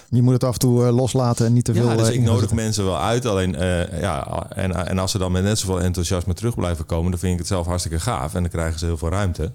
Je moet het af en toe uh, loslaten en niet te veel. Ja, dus uh, ik nodig mensen wel uit. Alleen, uh, ja, en, en als ze dan met net zoveel enthousiasme terug blijven komen, dan vind ik het zelf hartstikke gaaf. En dan krijgen ze heel veel ruimte.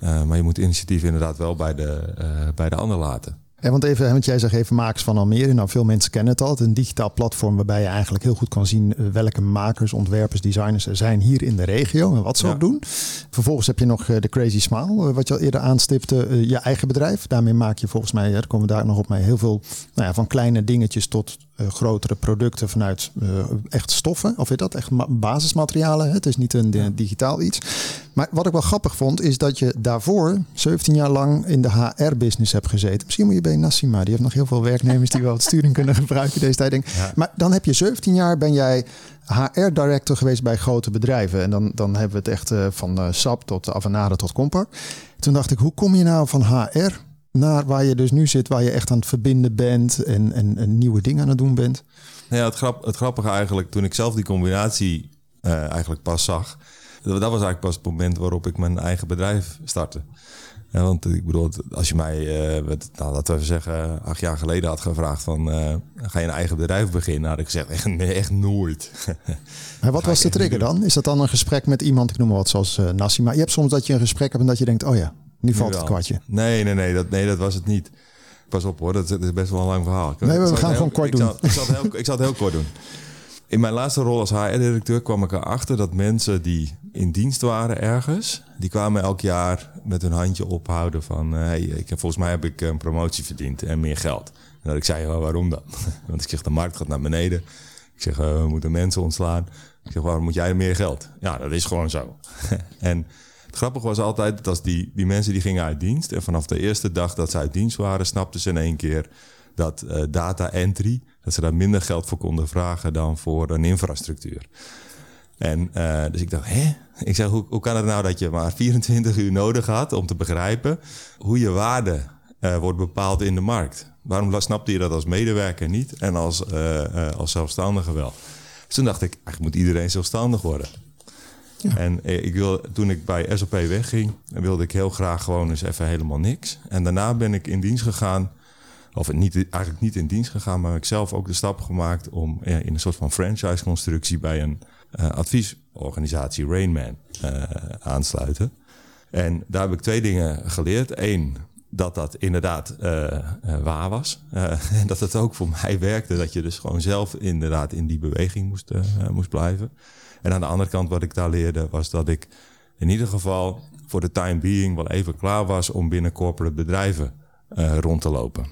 maar je moet initiatief inderdaad wel bij de, bij de ander laten. Ja, want even, want jij zegt even makers van Almere. Nou, veel mensen kennen het al. Het is een digitaal platform waarbij je eigenlijk heel goed kan zien eh, welke makers, ontwerpers, designers er zijn hier in de regio en wat ze Ja. ook doen. Vervolgens heb je nog eh, de Crazy Smile, eh, wat je al eerder aanstipte, je eigen bedrijf. Daarmee maak je volgens mij, daar komen we daar nog op mee, heel veel nou ja, van kleine dingetjes tot grotere producten vanuit eh, echt stoffen. Of weet dat, echt ma- basismaterialen. Het is niet een eh, digitaal iets. Maar wat ik wel grappig vond, is dat je daarvoor 17 jaar lang in de HR-business hebt gezeten. Misschien moet je bij Nassima, die heeft nog heel veel werknemers die wel het sturing kunnen gebruiken deze tijd. Denk. ik. Ja. Maar dan heb je 17 jaar, ben jij HR-director geweest bij grote bedrijven. En dan, dan hebben we het echt eh, van eh, SAP tot Avanade tot Compaq. Toen dacht ik, hoe kom je nou van HR naar waar je dus nu zit, waar je echt aan het verbinden bent en, en, en nieuwe dingen aan het doen bent? Nou Ja, het, grap, het grappige eigenlijk, toen ik zelf die combinatie eh, eigenlijk pas zag, dat, dat was eigenlijk pas het moment waarop ik mijn eigen bedrijf startte. Ja, want ik bedoel, als je mij, eh, nou, laten we zeggen, acht jaar geleden had gevraagd van, eh, ga je een eigen bedrijf beginnen? Had ik gezegd, echt, nee, echt nooit. Maar wat was de trigger dan? Is dat dan een gesprek met iemand, ik noem maar wat, zoals eh Nassima? Je hebt soms dat je een gesprek hebt en dat je denkt, oh ja, nu valt het kwartje. Nee, nee, nee dat, nee, dat was het niet. Pas op hoor, dat, is best wel een lang verhaal. Ik- Nee, we gaan gewoon kort ik doen. Zal, ik, zal het heel, ik zal het heel kort doen. In mijn laatste rol als HR-directeur kwam ik erachter dat mensen die in dienst waren ergens, die kwamen elk jaar met hun handje ophouden van, eh, hey, ik, volgens mij heb ik een promotie verdiend en meer geld. En dat ik zei, "Oh, waarom dan? Want ik zeg, de markt gaat naar beneden. Ik zeg, eh, we moeten mensen ontslaan. Ik zeg, waarom moet jij meer geld? Ja, dat is gewoon zo. en het grappige was altijd dat als die, die mensen die gingen uit dienst... en vanaf de eerste dag dat ze uit dienst waren... snapten ze in één keer dat eh, data entry... dat ze daar minder geld voor konden vragen dan voor een infrastructuur. En eh, dus ik dacht, hè? Ik zeg, hoe, hoe kan het nou dat je maar 24 uur nodig had om te begrijpen hoe je waarde eh, wordt bepaald in de markt? Waarom snapte je dat als medewerker niet en als, als zelfstandige wel? Dus toen dacht ik, eigenlijk moet iedereen zelfstandig worden. En eh, ik wil, toen ik bij SAP wegging, wilde ik heel graag gewoon eens even helemaal niks. En daarna ben ik in dienst gegaan, of niet, eigenlijk niet in dienst gegaan, maar heb ik zelf ook de stap gemaakt om in een soort van franchise-constructie bij een eh, adviesorganisatie, Rainman, eh aansluiten. En daar heb ik twee dingen geleerd. Eén, dat dat inderdaad waar was. En dat het ook voor mij werkte. Dat je dus gewoon zelf inderdaad in die beweging moest, moest blijven. En aan de andere kant wat ik daar leerde was dat ik in ieder geval voor de time being wel even klaar was om binnen corporate bedrijven eh, rond te lopen.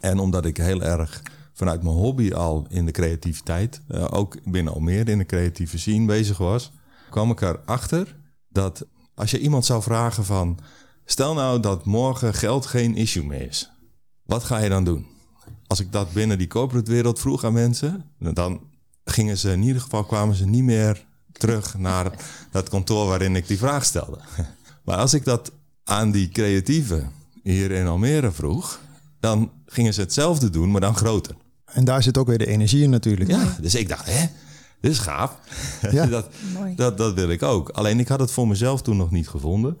En omdat ik heel erg vanuit mijn hobby al in de creativiteit, eh, ook binnen Almere in de creatieve scene bezig was, kwam ik erachter dat als je iemand zou vragen van, stel nou dat morgen geld geen issue meer is, wat ga je dan doen? Als ik dat binnen die corporate wereld vroeg aan mensen, dan gingen ze in ieder geval kwamen ze niet meer terug naar dat kantoor waarin ik die vraag stelde. Maar als ik dat aan die creatieven hier in Almere vroeg, dan gingen ze hetzelfde doen, maar dan groter. En daar zit ook weer de energie in natuurlijk. Ja, dus ik dacht, hè, dit is gaaf. Ja. dat, Mooi. dat, dat wil ik ook. Alleen ik had het voor mezelf toen nog niet gevonden.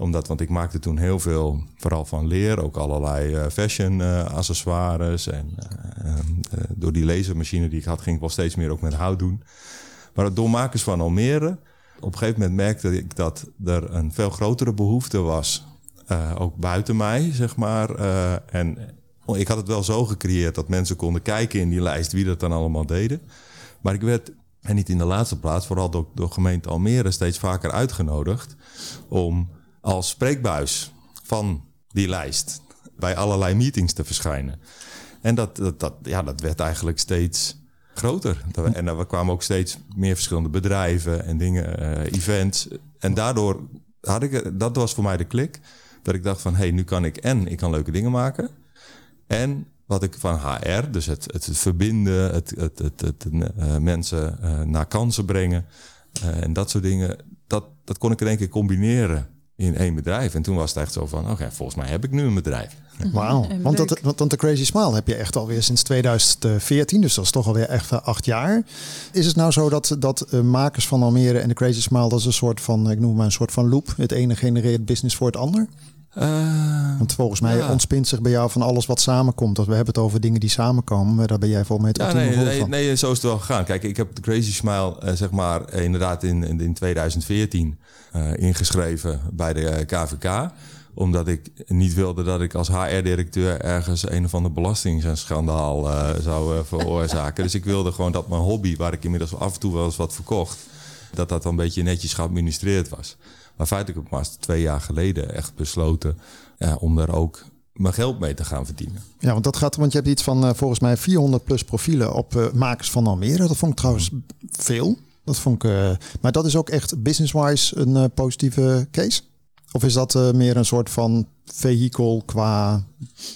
Omdat, want ik maakte toen heel veel, vooral van leer, ook allerlei eh, fashion eh, accessoires. En eh, eh, door die lasermachine die ik had, ging ik wel steeds meer ook met hout doen. Maar door makers van Almere, op een gegeven moment merkte ik dat er een veel grotere behoefte was. ook buiten mij, zeg maar. En ik had het wel zo gecreëerd dat mensen konden kijken in die lijst wie dat dan allemaal deden. Maar ik werd En niet in de laatste plaats, vooral door, door gemeente Almere steeds vaker uitgenodigd om als spreekbuis van die lijst bij allerlei meetings te verschijnen. En dat, dat, dat, ja, dat werd eigenlijk steeds groter. En er kwamen ook steeds meer verschillende bedrijven en dingen, eh, events. En daardoor had ik, dat was voor mij de klik. Dat ik dacht van, hé, hey, nu kan ik en ik kan leuke dingen maken. En wat ik van HR, dus het, het, verbinden, het, het, het, uh, mensen uh, naar kansen brengen en dat soort dingen, dat, dat kon ik in één keer combineren in één bedrijf. En toen was het echt zo van, oké, volgens mij heb ik nu een bedrijf. Wauw, want, dat, want de Crazy Smile heb je echt alweer sinds 2014, dus dat is toch alweer echt acht jaar. Is het nou zo dat, dat makers van Almere en de Crazy Smile, dat is een soort van, ik noem maar een soort van loop, het ene genereert business voor het ander? Uh, Want volgens mij ja. ontspint zich bij jou van alles wat samenkomt. Als we hebben het over dingen die samenkomen, daar ben jij volgens mij het ja, nee, nee, van. Nee, zo is het wel gegaan. Kijk, ik heb de Crazy Smile, uh, zeg maar, uh, inderdaad in, in 2014 ingeschreven bij de KVK omdat ik niet wilde dat ik als HR-directeur ergens een of ander belastingsschandaal zou veroorzaken. dus ik wilde gewoon dat mijn hobby, waar ik inmiddels af en toe wel eens wat verkocht, dat dat een beetje netjes geadministreerd was. Maar feitelijk heb ik maar twee jaar geleden echt besloten ja, om daar ook mijn geld mee te gaan verdienen. Ja, want dat gaat, want je hebt iets van uh, volgens mij 400 plus profielen op uh, makers van Almere. Dat vond ik trouwens veel. Dat vond ik, uh, maar dat is ook echt business-wise een positieve case. Of is dat meer een soort van vehikel qua,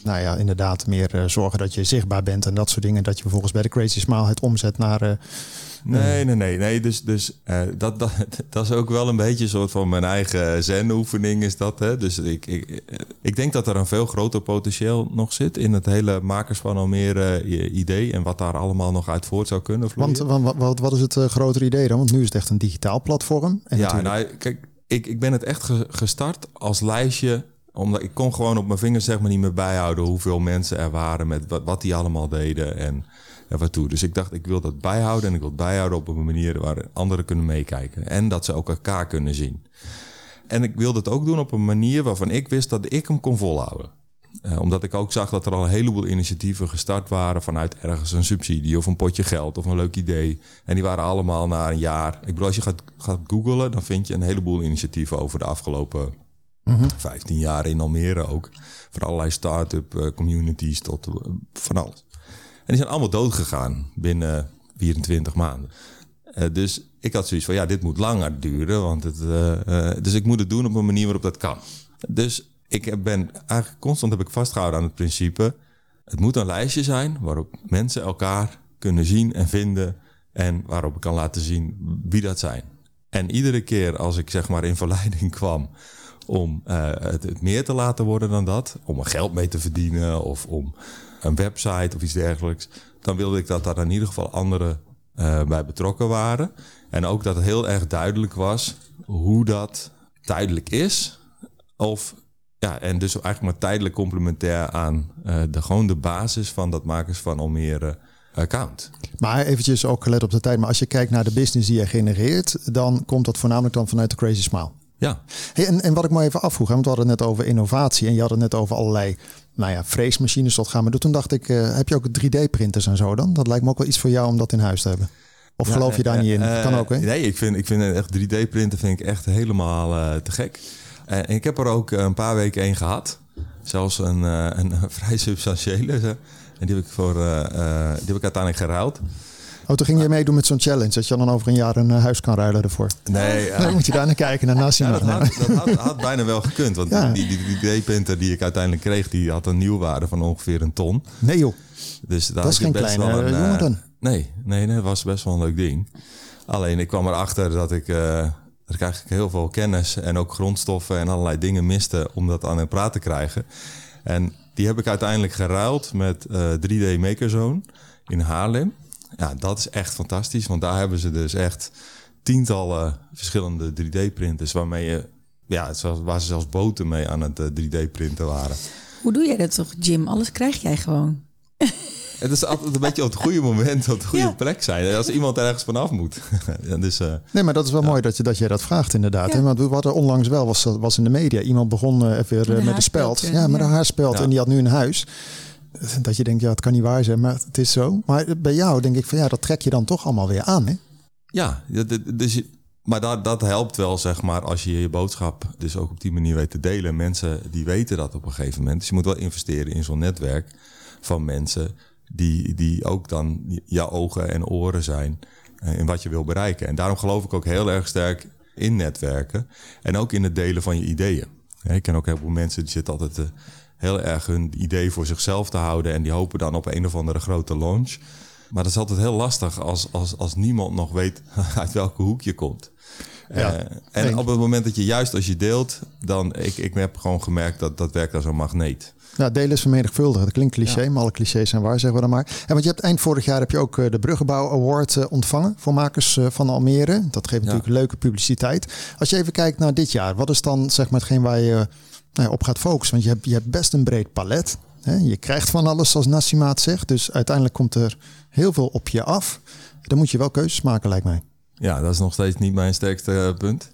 nou ja, inderdaad meer zorgen dat je zichtbaar bent en dat soort dingen. Dat je vervolgens bij de Crazy Smile het omzet naar Nee, nee, nee. nee. Dus, dus uh, dat, dat, dat is ook wel een beetje een soort van mijn eigen zen-oefening is dat. Hè? Dus ik, ik, ik denk dat er een veel groter potentieel nog zit in het hele makers van Almere uh, idee en wat daar allemaal nog uit voort zou kunnen vloeien. Want wat, wat, wat is het uh, grotere idee dan? Want nu is het echt een digitaal platform. En ja, natuurlijk... nou, kijk, ik, ik ben het echt gestart als lijstje omdat ik kon gewoon op mijn vingers zeg maar niet meer bijhouden hoeveel mensen er waren met wat, wat die allemaal deden. En ervoor Dus ik dacht, ik wil dat bijhouden en ik wil het bijhouden op een manier waar anderen kunnen meekijken. En dat ze ook elkaar kunnen zien. En ik wilde het ook doen op een manier waarvan ik wist dat ik hem kon volhouden. Uh, omdat ik ook zag dat er al een heleboel initiatieven gestart waren vanuit ergens een subsidie of een potje geld of een leuk idee. En die waren allemaal na een jaar. Ik bedoel, als je gaat, gaat googlen, dan vind je een heleboel initiatieven over de afgelopen mm -hmm. 15 jaar in Almere ook. Van allerlei start-up uh, communities tot uh, van alles. En die zijn allemaal dood gegaan binnen 24 maanden. Uh, dus ik had zoiets van, ja, dit moet langer duren. Want het, uh, uh, dus ik moet het doen op een manier waarop dat kan. Dus ik ben eigenlijk constant heb ik vastgehouden aan het principe... het moet een lijstje zijn waarop mensen elkaar kunnen zien en vinden... en waarop ik kan laten zien wie dat zijn. En iedere keer als ik zeg maar in verleiding kwam om het, het meer te laten worden dan dat... om er geld mee te verdienen of om een website of iets dergelijks, dan wilde ik dat daar in ieder geval anderen uh, bij betrokken waren. En ook dat het heel erg duidelijk was hoe dat tijdelijk is. Of ja, en dus eigenlijk maar tijdelijk complementair aan uh, de, gewoon de basis van dat makers van Almere account. Maar eventjes ook gelet op de tijd. Maar als je kijkt naar de business die je genereert, dan komt dat voornamelijk dan vanuit de Crazy Smile. Ja. Hey, en, en wat ik me even afvroeg, want we hadden het net over innovatie en je had het net over allerlei nou ja, freesmachines tot gaan. Maar toen dacht ik, uh, heb je ook 3D-printers en zo dan? Dat lijkt me ook wel iets voor jou om dat in huis te hebben. Of geloof je daar niet in? Uh, kan ook, hè? Nee, ik vind, ik vind echt 3D-printen vind ik echt helemaal te gek. En ik heb er ook een paar weken één gehad. Zelfs een, een vrij substantiële. En die heb ik, voor, die heb ik uiteindelijk geruild. Oh, toen ging je meedoen met zo'n challenge, dat je dan over een jaar een uh, huis kan ruilen ervoor. Nee. Uh, dan moet je daar naar kijken, naar Nassim. Ja, dat, had, dat had, had, bijna wel gekund, want ja. die, die, die D-printer die ik uiteindelijk kreeg, die had een nieuwwaarde van ongeveer een ton. Nee joh, dus dat is geen kleine een, uh, jongen dan. Nee, nee, nee, dat was best wel een leuk ding. Alleen ik kwam erachter dat ik, dat ik eigenlijk heel veel kennis en ook grondstoffen en allerlei dingen miste om dat aan een praat te krijgen. En die heb ik uiteindelijk geruild met 3D Makerzone in Haarlem. Ja, dat is echt fantastisch, want daar hebben ze dus echt tientallen verschillende 3D-printers waarmee je, ja, waar ze zelfs boten mee aan het 3D-printen waren. Hoe doe jij dat toch, Jim? Alles krijg jij gewoon. Het is altijd een beetje op het goede moment, op de goede ja. plek zijn. Als iemand ergens vanaf moet. ja, dus, uh, nee, maar dat is wel ja. mooi dat je, dat jij dat vraagt inderdaad. Ja. Hè? Want wat er onlangs wel was, was in de media. Iemand begon uh, even uh, met de speld. Ja, met een haarspeld. En die had nu een huis. Dat je denkt, ja, het kan niet waar zijn, maar het is zo. Maar bij jou denk ik van ja, dat trek je dan toch allemaal weer aan, hè? Ja, dus maar dat, dat helpt wel, zeg maar, als je je boodschap dus ook op die manier weet te delen. Mensen die weten dat op een gegeven moment. Dus je moet wel investeren in zo'n netwerk van mensen die, die ook dan jouw ogen en oren zijn eh, in wat je wil bereiken. En daarom geloof ik ook heel erg sterk in netwerken en ook in het delen van je ideeën. Ik ken ook heel veel mensen die zitten altijd eh, heel erg hun idee voor zichzelf te houden en die hopen dan op een of andere grote launch. Maar dat is altijd heel lastig als, als, als niemand nog weet uit welke hoek je komt. Ja, Eh, en op het moment dat je juist als je deelt, dan ik, ik heb gewoon gemerkt dat dat werkt als een magneet. Ja, delen is vermenigvuldigen. Dat klinkt cliché, maar alle clichés zijn waar, zeggen we dan maar. En want je hebt eind vorig jaar heb je ook eh, de Bruggenbouw Award eh, ontvangen voor makers van Almere. Dat geeft natuurlijk leuke publiciteit. Als je even kijkt naar dit jaar, wat is dan zeg maar hetgeen waar je nou op gaat focussen? Want je hebt, je hebt best een breed palet. Hè? Je krijgt van alles, zoals Nassima het zegt. Dus uiteindelijk komt er heel veel op je af. Dan moet je wel keuzes maken, lijkt mij. Ja, dat is nog steeds niet mijn sterkste eh, punt.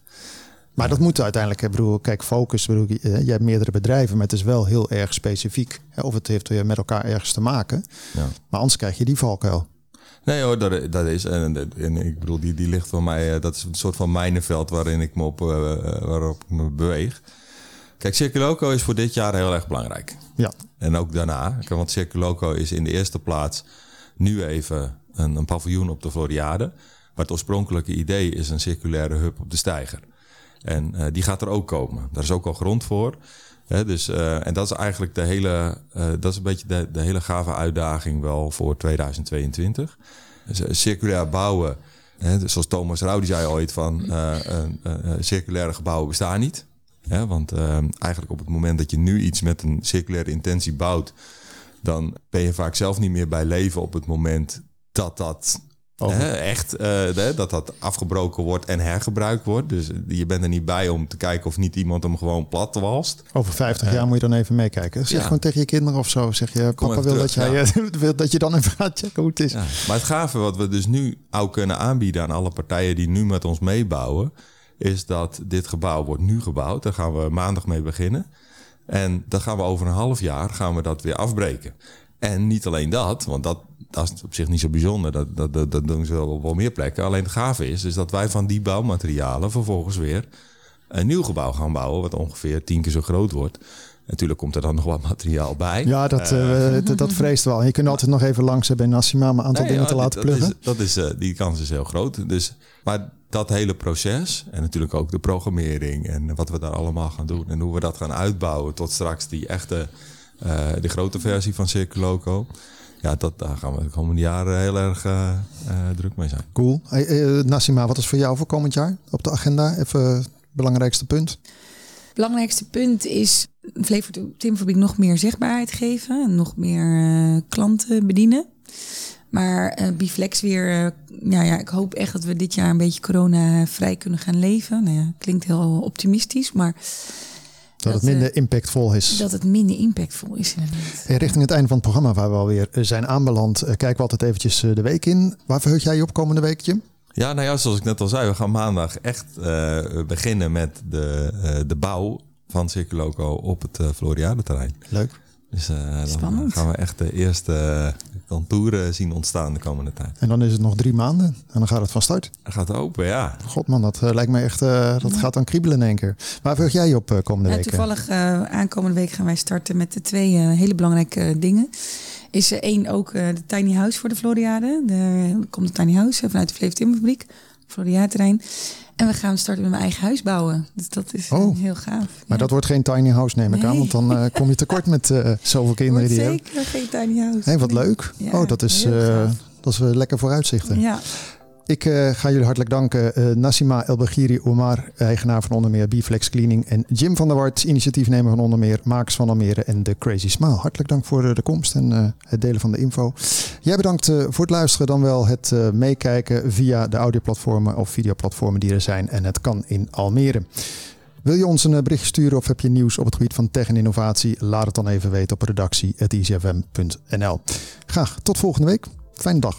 Maar dat moet uiteindelijk, ik bedoel, kijk, focus, ik bedoel, eh, je hebt meerdere bedrijven, maar het is wel heel erg specifiek. Of het heeft weer met elkaar ergens te maken. Ja. Maar anders krijg je die valkuil. Nee hoor, dat, dat is. En, en ik bedoel, die, die ligt voor mij. eh, Dat is een soort van mijnenveld waarin ik me op, eh, eh, waarop ik me beweeg. Kijk, Circuloco is voor dit jaar heel erg belangrijk. Ja, En ook daarna. Want Circuloco is in de eerste plaats nu even een, een paviljoen op de Floriade. Maar het oorspronkelijke idee is een circulaire hub op de Steiger. En eh, die gaat er ook komen. Daar is ook al grond voor. Dus, eh, en dat is eigenlijk de hele, eh, dat is een beetje de, de hele gave uitdaging wel voor 2022. Dus, circulair bouwen, dus zoals Thomas Rauw die zei ooit van circulaire gebouwen bestaan niet. Hè, want eh, eigenlijk op het moment dat je nu iets met een circulaire intentie bouwt, dan ben je vaak zelf niet meer bij leven op het moment dat dat hè, echt eh, dat dat afgebroken wordt en hergebruikt wordt. Dus je bent er niet bij om te kijken of niet iemand hem gewoon plat walst. over 50 jaar moet je dan even meekijken. Zeg ja. gewoon tegen je kinderen of zo. Zeg je, Kom papa wil, terug, dat, jij, wil dat je dan even gaat checken hoe het is. Ja. Maar het gave wat we dus nu ook kunnen aanbieden aan alle partijen die nu met ons meebouwen, is dat dit gebouw wordt nu gebouwd. Daar gaan we maandag mee beginnen. En dan gaan we over een half jaar gaan we dat weer afbreken. En niet alleen dat, want dat, dat is op zich niet zo bijzonder. Dat, dat, dat, dat doen ze wel op wel meer plekken. Alleen het gave is, is dat wij van die bouwmaterialen vervolgens weer een nieuw gebouw gaan bouwen, wat ongeveer tien keer zo groot wordt. Natuurlijk komt er dan nog wat materiaal bij. Ja, dat, eh, dat, dat vreest wel. Je kunt altijd nog even langs bij Nassima om een aantal Nee, dingen ja, te laten dat pluggen. Is, dat is, eh, die kans is heel groot. Dus, maar dat hele proces en natuurlijk ook de programmering en wat we daar allemaal gaan doen en hoe we dat gaan uitbouwen tot straks die echte, eh, de grote versie van Circuloco. Ja, dat, daar gaan we de komende jaren heel erg eh, eh, druk mee zijn. Cool. Hey, eh, Nassima, wat is voor jou voor komend jaar op de agenda? Even belangrijkste punt. belangrijkste punt is Flevo Timfabriek nog meer zichtbaarheid geven. En nog meer eh, klanten bedienen. Maar eh Biflex weer, eh, ja, ja, ik hoop echt dat we dit jaar een beetje corona-vrij kunnen gaan leven. Nou ja, klinkt heel optimistisch, maar Dat, het minder impactvol is. dat het minder impactvol is inderdaad. Hey, richting het einde van het programma waar we alweer zijn aanbeland, kijken we altijd eventjes de week in. Waar verheug jij je op komende week, Jim? Ja, nou ja, zoals ik net al zei, we gaan maandag echt eh, beginnen met de, eh, de bouw van Circuloco op het eh Floriade-terrein. Leuk. Dus eh, dan Spannend. gaan we echt de eerste contouren zien ontstaan de komende tijd. En dan is het nog drie maanden en dan gaat het van start. Dat gaat open, ja. God man, dat lijkt me echt, eh, dat gaat dan kriebelen in één keer. Waar verheug jij je op komende Ja, week? eh? toevallig eh, aankomende week gaan wij starten met de twee hele belangrijke dingen. Is er één ook eh, de tiny house voor de Floriade. De, er komt een tiny house eh, vanuit de Flevo Timberfabriek. Floriade-terrein. En we gaan starten met mijn eigen huis bouwen. Dus dat is Oh. heel gaaf. Maar Ja. dat wordt geen tiny house, neem ik aan. Want dan eh, kom je tekort met eh, zoveel kinderen die hebt. zeker geen tiny house. Hé, wat Nee. leuk. Ja, oh, dat is, gaaf. dat is lekker vooruitzichten. Ja, Ik eh, ga jullie hartelijk danken. Eh, Nassima Elbagiri Omar, eigenaar van onder meer Biflex Cleaning. En Jim van der Wart, initiatiefnemer van onder meer van Almere en The Crazy Smile. Hartelijk dank voor eh, de komst en het delen van de info. Jij bedankt voor het luisteren, dan wel het meekijken via de audioplatformen of videoplatformen die er zijn. En het kan in Almere. Wil je ons een bericht sturen of heb je nieuws op het gebied van tech en innovatie? Laat het dan even weten op redactie.icfm.nl. Graag tot volgende week. Fijne dag.